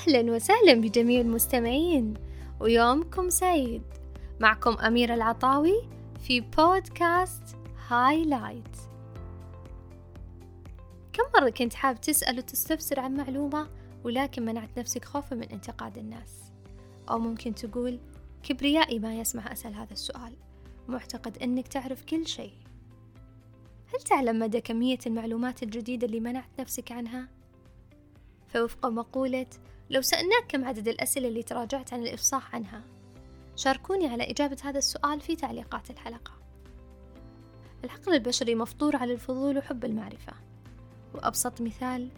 أهلا وسهلا بجميع المستمعين ويومكم سعيد. معكم أميرة العطاوي في بودكاست هايلايت. كم مرة كنت حاب تسأل وتستفسر عن معلومة ولكن منعت نفسك خوفا من انتقاد الناس؟ أو ممكن تقول كبريائي ما يسمح أسأل هذا السؤال. معتقد أنك تعرف كل شيء. هل تعلم مدى كمية المعلومات الجديدة اللي منعت نفسك عنها؟ فوفق مقولة لو سألناك كم عدد الأسئلة اللي تراجعت عن الإفصاح عنها شاركوني على إجابة هذا السؤال في تعليقات الحلقة. العقل البشري مفطور على الفضول وحب المعرفة. وأبسط مثال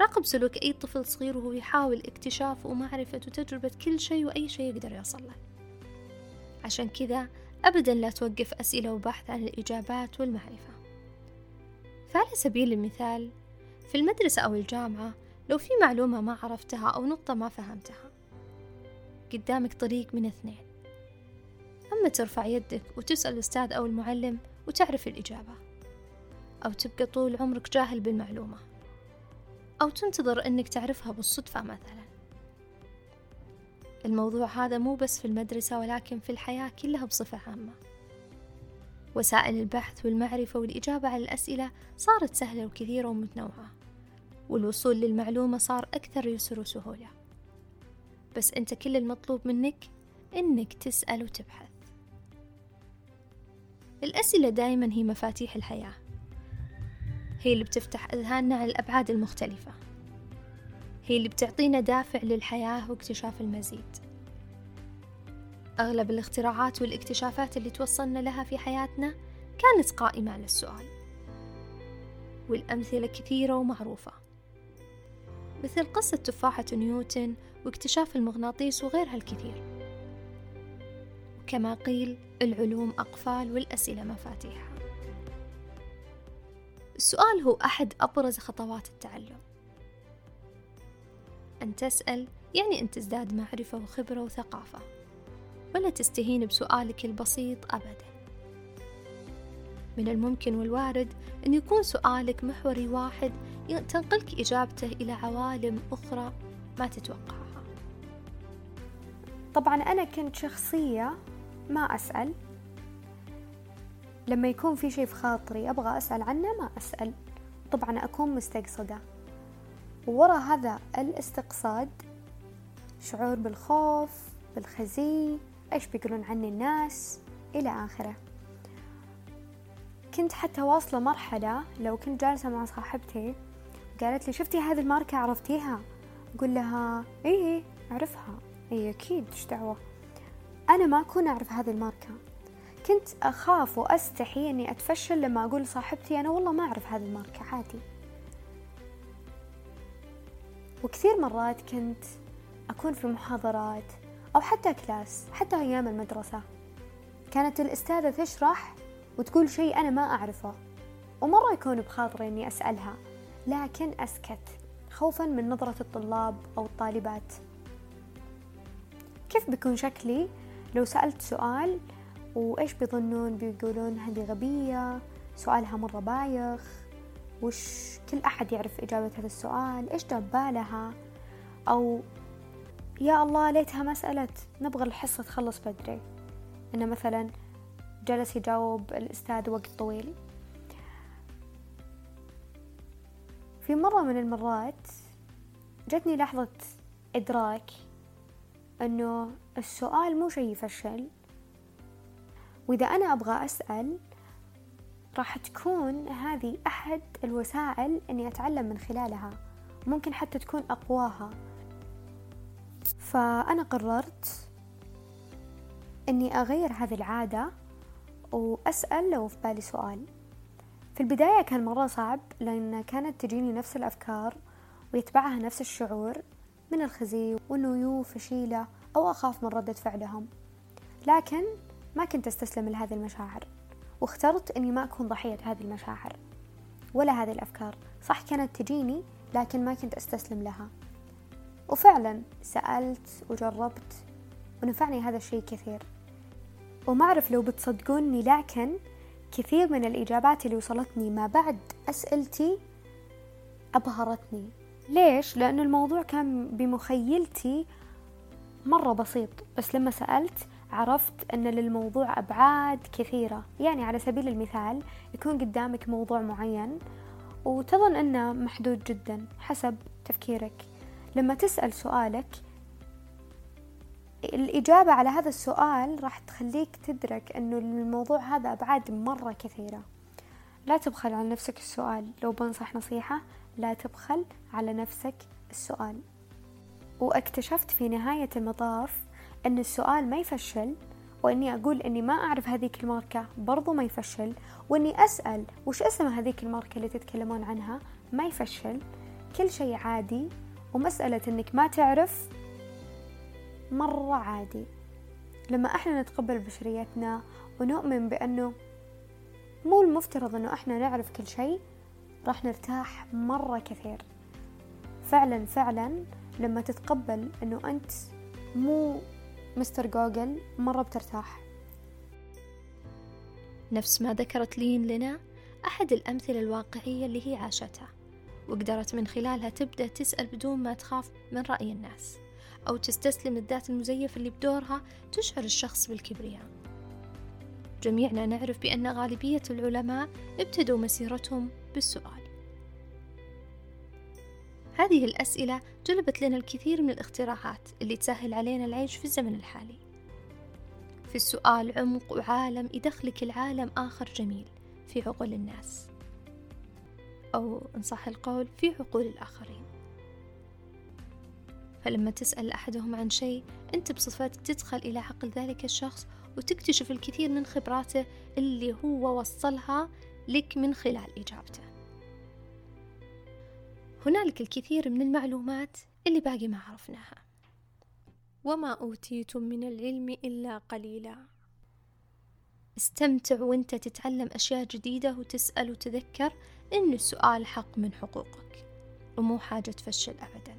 راقب سلوك أي طفل صغير وهو يحاول اكتشاف ومعرفة وتجربة كل شيء وأي شيء يقدر يوصل له. عشان كذا أبدا لا توقف أسئلة وبحث عن الإجابات والمعرفة. فعلى سبيل المثال في المدرسة أو الجامعة لو في معلومة ما عرفتها أو نقطة ما فهمتها. قدامك طريق من اثنين. أما ترفع يدك وتسأل الأستاذ أو المعلم وتعرف الإجابة. أو تبقى طول عمرك جاهل بالمعلومة. أو تنتظر أنك تعرفها بالصدفة مثلا. الموضوع هذا مو بس في المدرسة ولكن في الحياة كلها بصفة عامة. وسائل البحث والمعرفة والإجابة على الأسئلة صارت سهلة وكثيرة ومتنوعة. والوصول للمعلومة صار أكثر يسر وسهولة. بس أنت كل المطلوب منك إنك تسأل وتبحث. الأسئلة دائما هي مفاتيح الحياة. هي اللي بتفتح أذهاننا على الأبعاد المختلفة. هي اللي بتعطينا دافع للحياة واكتشاف المزيد. أغلب الاختراعات والاكتشافات اللي توصلنا لها في حياتنا كانت قائمة على السؤال. والأمثلة كثيرة ومعروفة. مثل قصة تفاحة نيوتن واكتشاف المغناطيس وغيرها الكثير. وكما قيل العلوم أقفال والأسئلة مفاتيح. السؤال هو أحد أبرز خطوات التعلم. أن تسأل يعني أن تزداد معرفة وخبرة وثقافة ولا تستهين بسؤالك البسيط أبدا. من الممكن والوارد أن يكون سؤالك محوري واحد تنقلك إجابته إلى عوالم أخرى ما تتوقعها. طبعا أنا كنت شخصية ما أسأل. لما يكون في شيء في خاطري أبغى أسأل عنه ما أسأل. طبعا أكون مستقصدة. وورا هذا الاستقصاد شعور بالخوف بالخزي إيش بيقولون عني الناس؟ إلى آخره. كنت حتى واصلة مرحلة لو كنت جالسة مع صاحبتي قالت لي شفتي هذه الماركة؟ عرفتيها؟ أقول لها إيه أعرفها. إيه أكيد إيش دعوة؟ أنا ما أكون أعرف هذه الماركة. كنت أخاف وأستحي إني أتفشل لما أقول لصاحبتي أنا والله ما أعرف هذه الماركة عادي. وكثير مرات كنت أكون في محاضرات أو حتى كلاس حتى أيام المدرسة. كانت الأستاذة تشرح وتقول شيء أنا ما أعرفه ومرة يكون بخاطري إني أسألها. لكن أسكت خوفا من نظرة الطلاب أو الطالبات. كيف بيكون شكلي لو سألت سؤال وإيش بيظنون بيقولون هذه غبية سؤالها مرة بايخ وش كل أحد يعرف إجابة هذا السؤال إيش جاب بالها أو يا الله ليتها ما سألت نبغى الحصة تخلص بدري. إنه مثلا جلس يجاوب الأستاذ وقت طويل. في مرة من المرات جتني لحظة إدراك أنه السؤال مو شي يفشل وإذا أنا أبغى أسأل راح تكون هذه أحد الوسائل أني أتعلم من خلالها ممكن حتى تكون أقواها. فأنا قررت أني أغير هذه العادة وأسأل لو في بالي سؤال. في البداية كان مرة صعب لأن كانت تجيني نفس الأفكار ويتبعها نفس الشعور من الخزي وإنه يو فشيلة أو أخاف من ردة فعلهم. لكن ما كنت أستسلم لهذه المشاعر واخترت أني ما أكون ضحية هذه المشاعر ولا هذه الأفكار. صح كانت تجيني لكن ما كنت أستسلم لها. وفعلا سألت وجربت ونفعني هذا الشيء كثير. وما أعرف لو بتصدقوني لكن كثير من الإجابات اللي وصلتني ما بعد أسئلتي أبهرتني. ليش؟ لأن الموضوع كان بمخيلتي مرة بسيط بس لما سألت عرفت أن للموضوع أبعاد كثيرة. يعني على سبيل المثال يكون قدامك موضوع معين وتظن أنه محدود جدا حسب تفكيرك. لما تسأل سؤالك الإجابة على هذا السؤال راح تخليك تدرك أنه الموضوع هذا أبعاد مرة كثيرة. لا تبخل على نفسك السؤال. لو بنصح نصيحة لا تبخل على نفسك السؤال. واكتشفت في نهاية المطاف أن السؤال ما يفشل وإني أقول إني ما أعرف هذيك الماركة برضو ما يفشل. وإني أسأل وش اسم هذيك الماركة اللي تتكلمون عنها؟ ما يفشل. كل شيء عادي. ومسألة إنك ما تعرف مرة عادي. لما إحنا نتقبل بشريتنا ونؤمن بأنه مو المفترض أنه إحنا نعرف كل شيء راح نرتاح مرة كثير. فعلا فعلا لما تتقبل أنه أنت مو مستر جوجل مرة بترتاح. نفس ما ذكرت لين لنا أحد الأمثلة الواقعية اللي هي عاشتها وقدرت من خلالها تبدأ تسأل بدون ما تخاف من رأي الناس. أو تستسلم للذات المزيفة اللي بدورها تشعر الشخص بالكبرياء. جميعنا نعرف بأن غالبية العلماء ابتدوا مسيرتهم بالسؤال. هذه الأسئلة جلبت لنا الكثير من الاختراعات اللي تسهل علينا العيش في الزمن الحالي. في السؤال عمق وعالم يدخلك العالم آخر جميل في عقول الناس. أو إن صح القول في عقول الآخرين. فلما تسأل أحدهم عن شيء أنت بصفتك تدخل إلى عقل ذلك الشخص وتكتشف الكثير من خبراته اللي هو وصلها لك من خلال إجابته. هنالك الكثير من المعلومات اللي باقي ما عرفناها. وما أوتيتم من العلم إلا قليلا. استمتع وأنت تتعلم أشياء جديدة وتسأل وتذكر إن السؤال حق من حقوقك. ومو حاجة تفشل أبدا.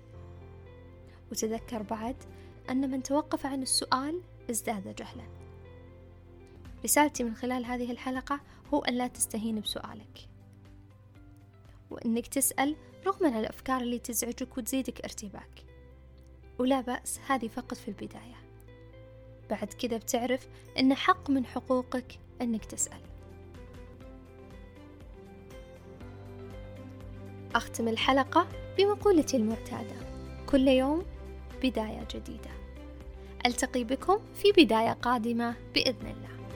وتذكر بعد أن من توقف عن السؤال ازداد جهلا رسالتي من خلال هذه الحلقة هو أن لا تستهين بسؤالك. وأنك تسأل رغم عن الأفكار اللي تزعجك وتزيدك ارتباك. ولا بأس هذه فقط في البداية. بعد كذا بتعرف أن حق من حقوقك أنك تسأل. أختم الحلقة بمقولتي المعتادة. كل يوم بداية جديدة. ألتقي بكم في بداية قادمة بإذن الله.